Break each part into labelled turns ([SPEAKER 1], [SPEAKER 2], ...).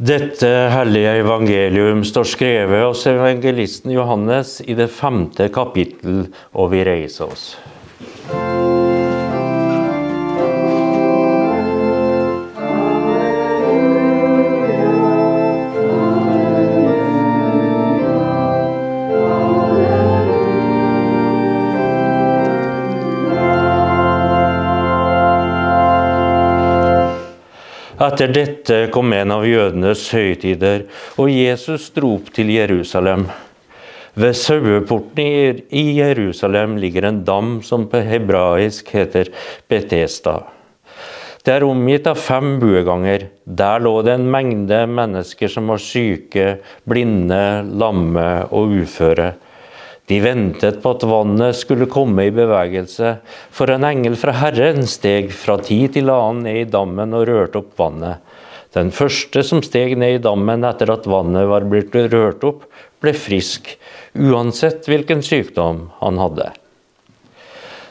[SPEAKER 1] Dette hellige evangelium står skrevet hos evangelisten Johannes i det femte kapittel, og vi reiser oss. Etter dette kom en av jødenes høytider, og Jesus dro opp til Jerusalem. Ved saueporten i Jerusalem ligger en dam som på hebraisk heter Betesta. Det er omgitt av fem bueganger. Der lå det en mengde mennesker som var syke, blinde, lamme og uføre. De ventet på at vannet skulle komme i bevegelse, for en engel fra Herren steg fra tid til annen ned i dammen og rørte opp vannet. Den første som steg ned i dammen etter at vannet var blitt rørt opp, ble frisk, uansett hvilken sykdom han hadde.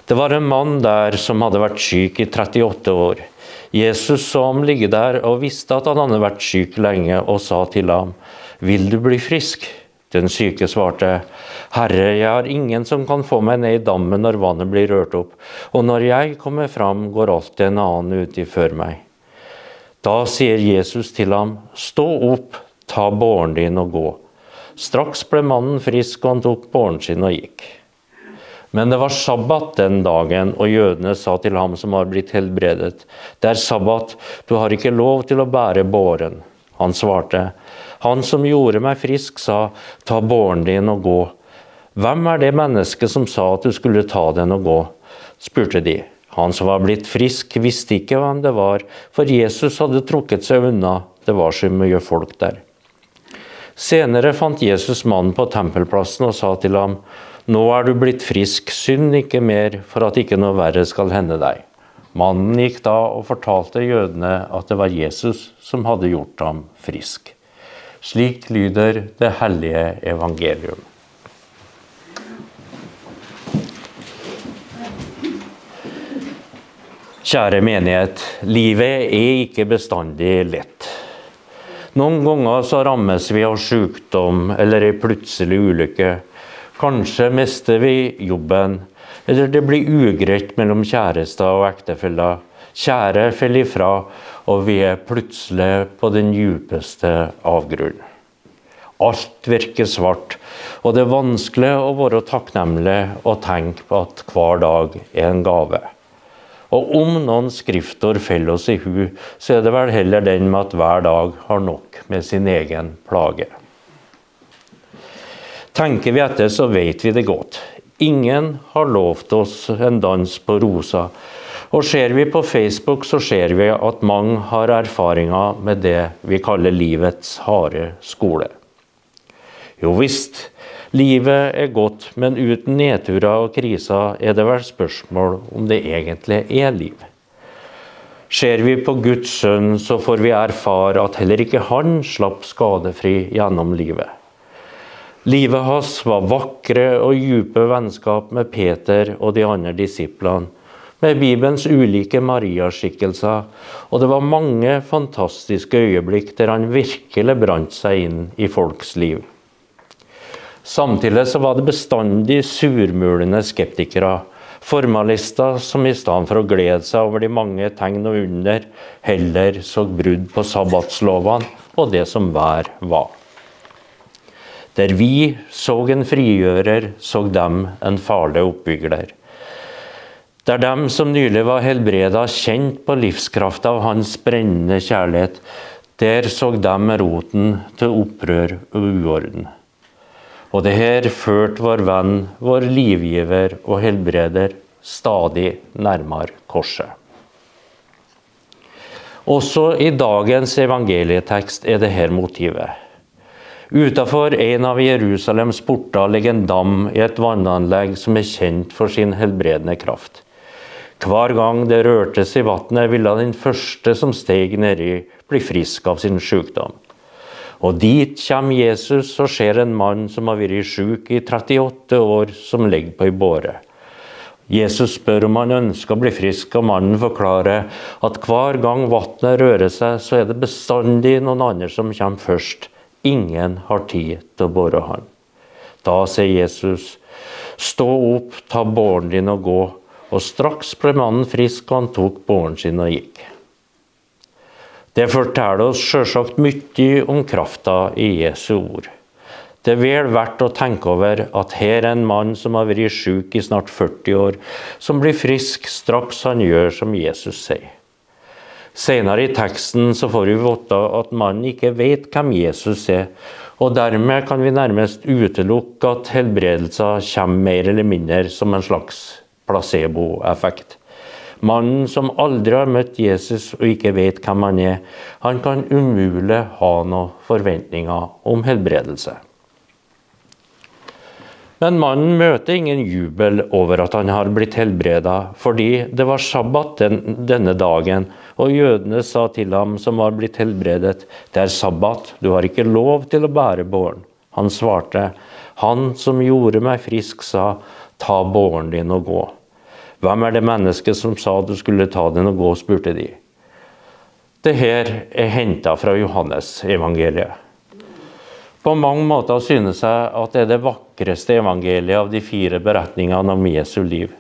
[SPEAKER 1] Det var en mann der som hadde vært syk i 38 år. Jesus så ham ligge der og visste at han hadde vært syk lenge, og sa til ham, 'Vil du bli frisk?' Den syke svarte, Herre, jeg har ingen som kan få meg ned i dammen når vannet blir rørt opp, og når jeg kommer fram, går alltid en annen uti før meg. Da sier Jesus til ham, Stå opp, ta båren din og gå. Straks ble mannen frisk, og han tok båren sin og gikk. Men det var sabbat den dagen, og jødene sa til ham som var blitt helbredet, Det er sabbat, du har ikke lov til å bære båren. Han svarte, han som gjorde meg frisk, sa, ta båren din og gå. Hvem er det mennesket som sa at du skulle ta den og gå? spurte de. Han som var blitt frisk, visste ikke hvem det var, for Jesus hadde trukket seg unna, det var så mye folk der. Senere fant Jesus mannen på tempelplassen og sa til ham, Nå er du blitt frisk, synd ikke mer, for at ikke noe verre skal hende deg. Mannen gikk da og fortalte jødene at det var Jesus som hadde gjort ham frisk. Slik lyder det hellige evangelium. Kjære menighet, livet er ikke bestandig lett. Noen ganger så rammes vi av sykdom eller ei plutselig ulykke. Kanskje mister vi jobben, eller det blir ugreit mellom kjærester og ektefeller. Kjære faller ifra, og vi er plutselig på den djupeste avgrunnen. Alt virker svart, og det er vanskelig å være takknemlig og tenke på at hver dag er en gave. Og om noen skriftord faller oss i hu, så er det vel heller den med at hver dag har nok med sin egen plage. Tenker vi etter, så vet vi det godt. Ingen har lovt oss en dans på rosa, og ser vi på Facebook, så ser vi at mange har erfaringer med det vi kaller livets harde skole. Jo visst, livet er godt, men uten nedturer og kriser er det vel spørsmål om det egentlig er liv. Ser vi på Guds sønn, så får vi erfare at heller ikke han slapp skadefri gjennom livet. Livet hans var vakre og dype vennskap med Peter og de andre disiplene med Bibelens ulike Maria-skikkelser, og det var mange fantastiske øyeblikk der han virkelig brant seg inn i folks liv. Samtidig så var det bestandig surmulende skeptikere, formalister som i stedet for å glede seg over de mange tegn og under, heller så brudd på sabbatslovene og det som vær var. Der vi så en frigjører, så dem en farlig oppbygler. Der dem som nylig var helbreda, kjent på livskrafta av hans brennende kjærlighet, der så dem roten til opprør og uorden. Og det her førte vår venn, vår livgiver og helbreder, stadig nærmere korset. Også i dagens evangelietekst er det her motivet. Utafor en av Jerusalems porter ligger en dam i et vannanlegg som er kjent for sin helbredende kraft. Hver gang det rørtes i vannet, ville den første som steg nedi, bli frisk av sin sykdom. Og dit kommer Jesus og ser en mann som har vært syk i 38 år, som ligger på ei båre. Jesus spør om han ønsker å bli frisk, og mannen forklarer at hver gang vannet rører seg, så er det bestandig noen andre som kommer først. Ingen har tid til å bore han. Da sier Jesus, stå opp, ta båren din og gå. Og straks ble mannen frisk, og han tok båren sin og gikk. Det forteller oss sjølsagt mye om krafta i Jesu ord. Det er vel verdt å tenke over at her er en mann som har vært syk i snart 40 år, som blir frisk straks han gjør som Jesus sier. Senere i teksten så får vi vite at mannen ikke vet hvem Jesus er, og dermed kan vi nærmest utelukke at helbredelser kommer mer eller mindre som en slags placeboeffekt. Mannen som aldri har møtt Jesus og ikke vet hvem han er, han kan umulig ha noen forventninger om helbredelse. Men mannen møter ingen jubel over at han har blitt helbreda, fordi det var sabbat den, denne dagen, og jødene sa til ham som var blitt helbredet, det er sabbat, du har ikke lov til å bære båren. Han svarte, han som gjorde meg frisk, sa, ta båren din og gå. Hvem er det mennesket som sa du skulle ta den og gå, spurte de. Det her er henta fra Johannes evangeliet. På mange måter synes jeg at det er det vakreste evangeliet av de fire beretningene om Jesu liv.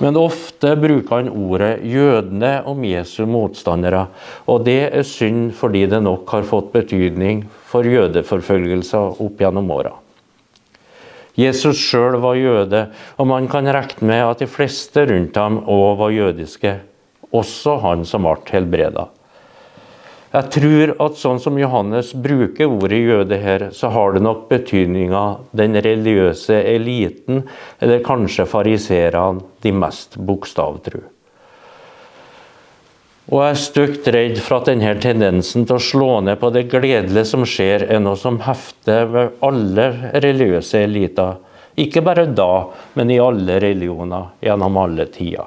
[SPEAKER 1] Men ofte bruker han ordet 'jødene' om Jesu motstandere, og det er synd fordi det nok har fått betydning for jødeforfølgelser opp gjennom åra. Jesus sjøl var jøde, og man kan regne med at de fleste rundt ham òg var jødiske, også han som ble helbreda. Jeg tror at sånn som Johannes bruker ordet jøde her, så har det nok betydninga den religiøse eliten, eller kanskje fariserene, de mest bokstavtru. Og jeg er stygt redd for at denne tendensen til å slå ned på det gledelige som skjer, er noe som hefter ved alle religiøse eliter. Ikke bare da, men i alle religioner gjennom alle tider.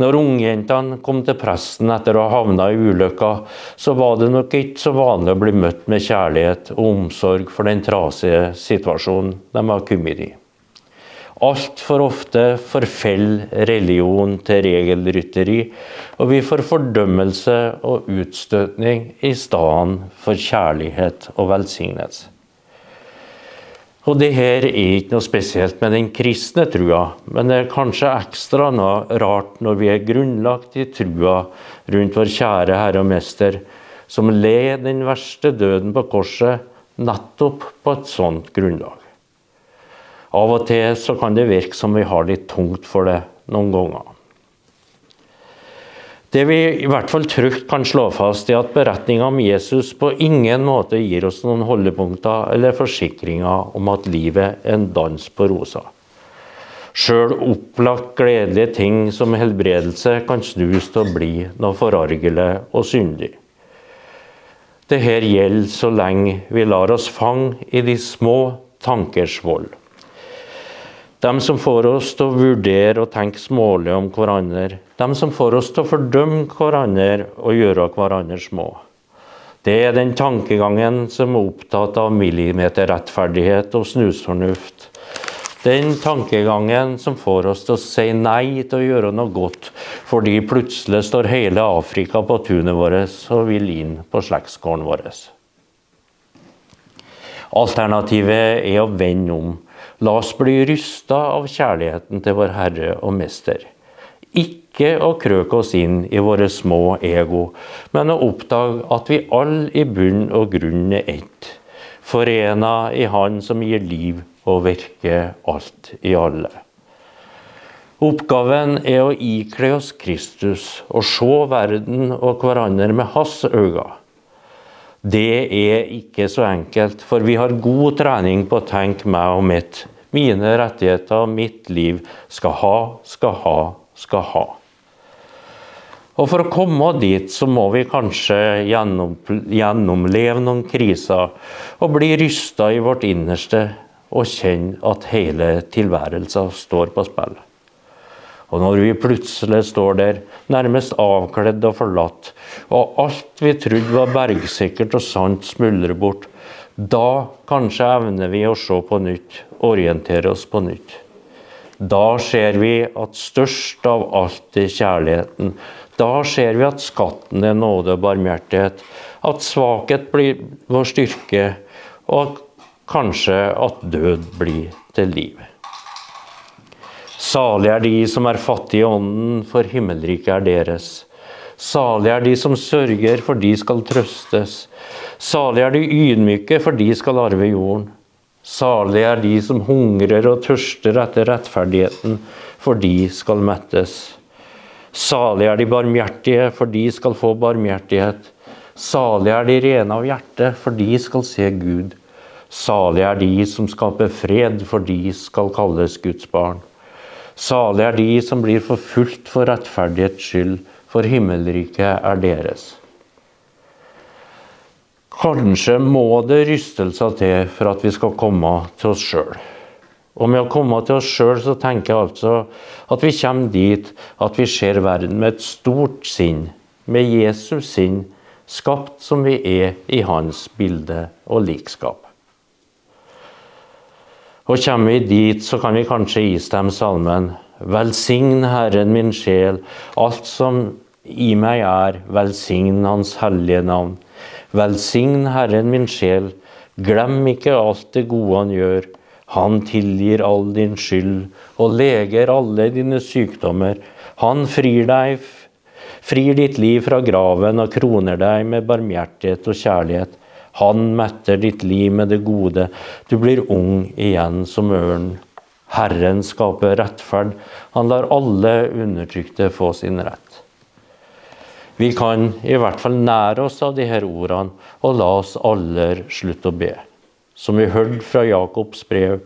[SPEAKER 1] Når ungjentene kom til presten etter å ha havna i ulykka, så var det nok ikke så vanlig å bli møtt med kjærlighet og omsorg for den trasige situasjonen de var kommet i. Altfor ofte forfeller religion til regelrytteri, og vi får fordømmelse og utstøtning i stedet for kjærlighet og velsignelse. Og det her er ikke noe spesielt med den kristne trua, men det er kanskje ekstra noe rart når vi er grunnlagt i trua rundt vår kjære Herre og Mester, som led den verste døden på korset nettopp på et sånt grunnlag. Av og til så kan det virke som vi har litt tungt for det noen ganger. Det vi i hvert fall trygt kan slå fast, er at beretninga om Jesus på ingen måte gir oss noen holdepunkter eller forsikringer om at livet er en dans på rosa. Sjøl opplagt gledelige ting som helbredelse kan snus til å bli noe forargelig og syndig. Dette gjelder så lenge vi lar oss fange i de små tankers vold. De som får oss til å vurdere og tenke smålig om hverandre. De som får oss til å fordømme hverandre og gjøre hverandre små. Det er den tankegangen som er opptatt av millimeterrettferdighet og snusfornuft. Den tankegangen som får oss til å si nei til å gjøre noe godt, fordi plutselig står hele Afrika på tunet vårt og vil inn på slektsgården vår. Alternativet er å vende om La oss bli rysta av kjærligheten til vår Herre og Mester. Ikke å krøke oss inn i våre små ego, men å oppdage at vi alle i bunn og grunn er ett. Forena i Han som gir liv og virker alt i alle. Oppgaven er å ikle oss Kristus og se verden og hverandre med hans øyne. Det er ikke så enkelt, for vi har god trening på å tenke meg og mitt. Mine rettigheter, mitt liv, skal ha, skal ha, skal ha. Og For å komme dit så må vi kanskje gjennom, gjennomleve noen kriser og bli rysta i vårt innerste og kjenne at hele tilværelsen står på spill. Og når vi plutselig står der, nærmest avkledd og forlatt, og alt vi trodde var bergsikkert og sant, smuldrer bort, da kanskje evner vi å se på nytt, orientere oss på nytt. Da ser vi at størst av alt er kjærligheten. Da ser vi at skatten er nåde og barmhjertighet. At svakhet blir vår styrke, og kanskje at død blir til liv. Salig er de som er fattige i ånden, for himmelriket er deres. Salig er de som sørger, for de skal trøstes. Salig er de ydmyke, for de skal arve jorden. Salig er de som hungrer og tørster etter rettferdigheten, for de skal mettes. Salige er de barmhjertige, for de skal få barmhjertighet. Salige er de rene av hjerte, for de skal se Gud. Salige er de som skaper fred, for de skal kalles Guds barn. Salige er de som blir forfulgt for rettferdighets skyld, for himmelriket er deres. Kanskje må det rystelser til for at vi skal komme til oss sjøl. Og med å komme til oss sjøl, så tenker jeg altså at vi kommer dit at vi ser verden med et stort sinn, med Jesus sinn, skapt som vi er i hans bilde og likskap. Og kommer vi dit, så kan vi kanskje istemme salmen Velsign Herren min sjel, alt som i meg er, velsign Hans hellige navn. Velsign Herren min sjel, glem ikke alt det gode Han gjør. Han tilgir all din skyld og leger alle dine sykdommer. Han frir deg, frir ditt liv fra graven og kroner deg med barmhjertighet og kjærlighet. Han metter ditt liv med det gode. Du blir ung igjen som ørn. Herren skaper rettferd. Han lar alle undertrykte få sin rett. Vi kan i hvert fall nære oss av disse ordene, og la oss alle slutte å be. Som vi hørte fra Jakobs brev.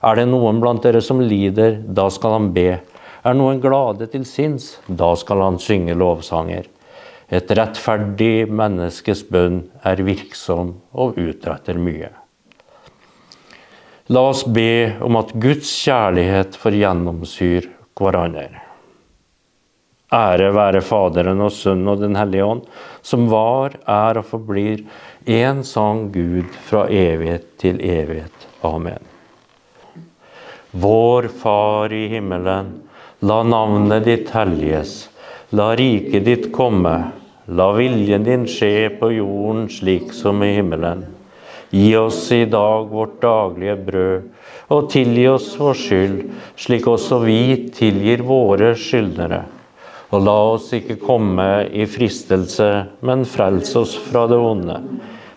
[SPEAKER 1] Er det noen blant dere som lider, da skal han be. Er noen glade til sinns, da skal han synge lovsanger. Et rettferdig menneskes bønn er virksom og utretter mye. La oss be om at Guds kjærlighet får gjennomsyre hverandre. Ære være Faderen og Sønnen og Den hellige ånd, som var, er og forblir én sann Gud fra evighet til evighet. Amen. Vår Far i himmelen. La navnet ditt helliges. La riket ditt komme. La viljen din skje på jorden slik som i himmelen. Gi oss i dag vårt daglige brød, og tilgi oss vår skyld, slik også vi tilgir våre skyldnere. Og la oss ikke komme i fristelse, men frels oss fra det onde.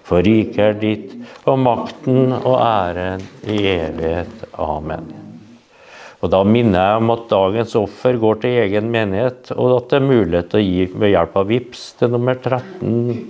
[SPEAKER 1] For riket er ditt, og makten og æren i evighet. Amen. Og Da minner jeg om at dagens offer går til egen menighet, og at det er mulighet til å gi ved hjelp av VIPS til nummer 13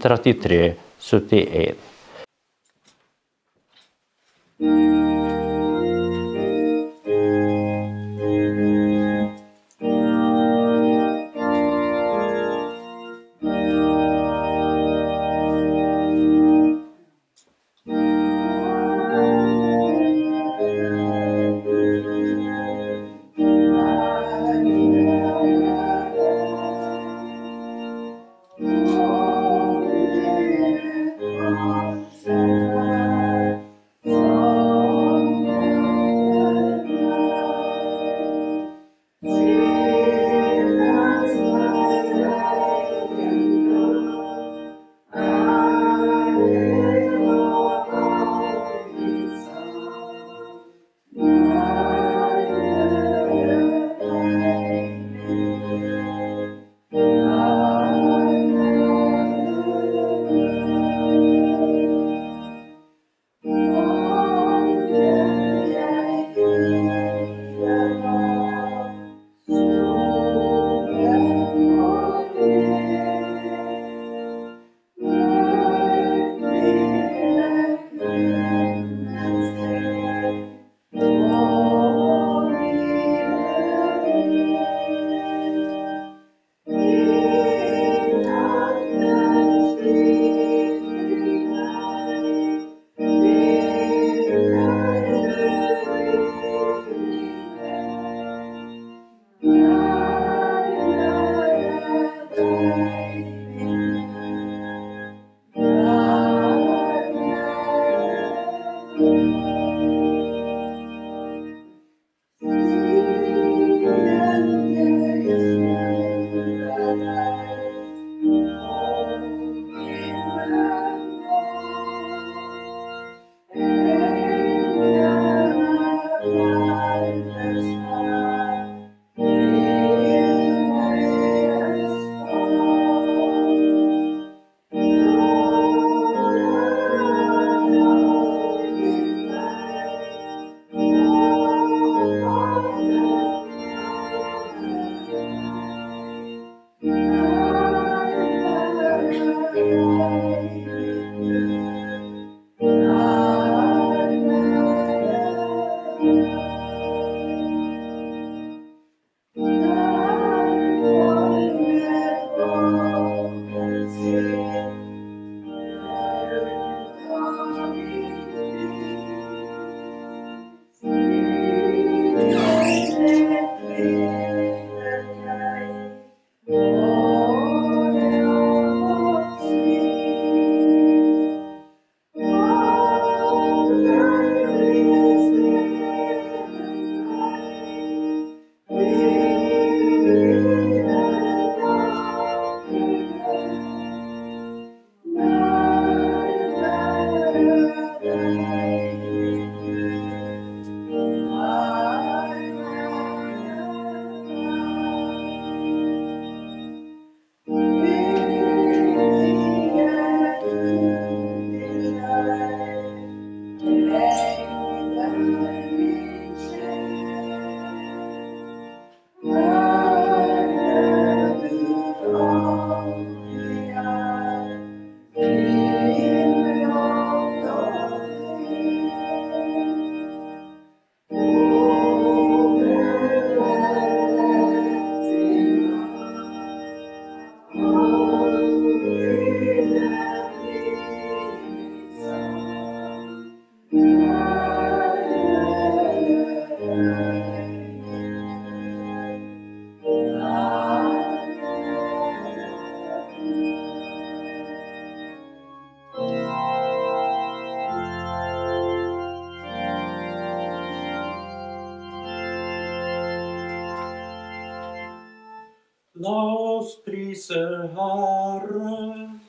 [SPEAKER 1] La oss prise Herren.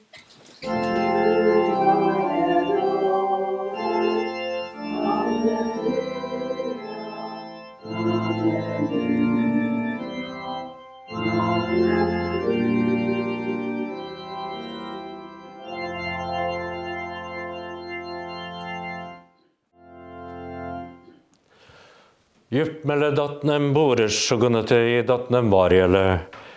[SPEAKER 1] mellom datnem boresjogonete datnem varjele.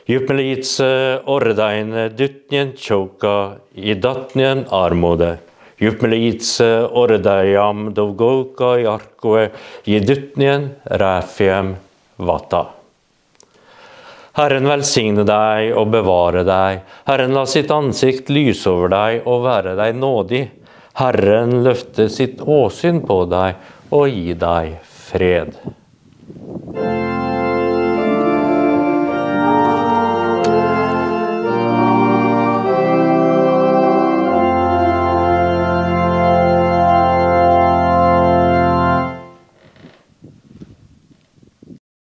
[SPEAKER 1] Juppmele itse ordaine dytnien choka i datnjen armode. Juppmele itse ordaiam dovgoka i arkoe i dutnjen ræfiem vata. Herren velsigne deg og bevare deg. Herren la sitt ansikt lyse over deg og være deg nådig. Herren løfte sitt åsyn på deg og gi deg fred.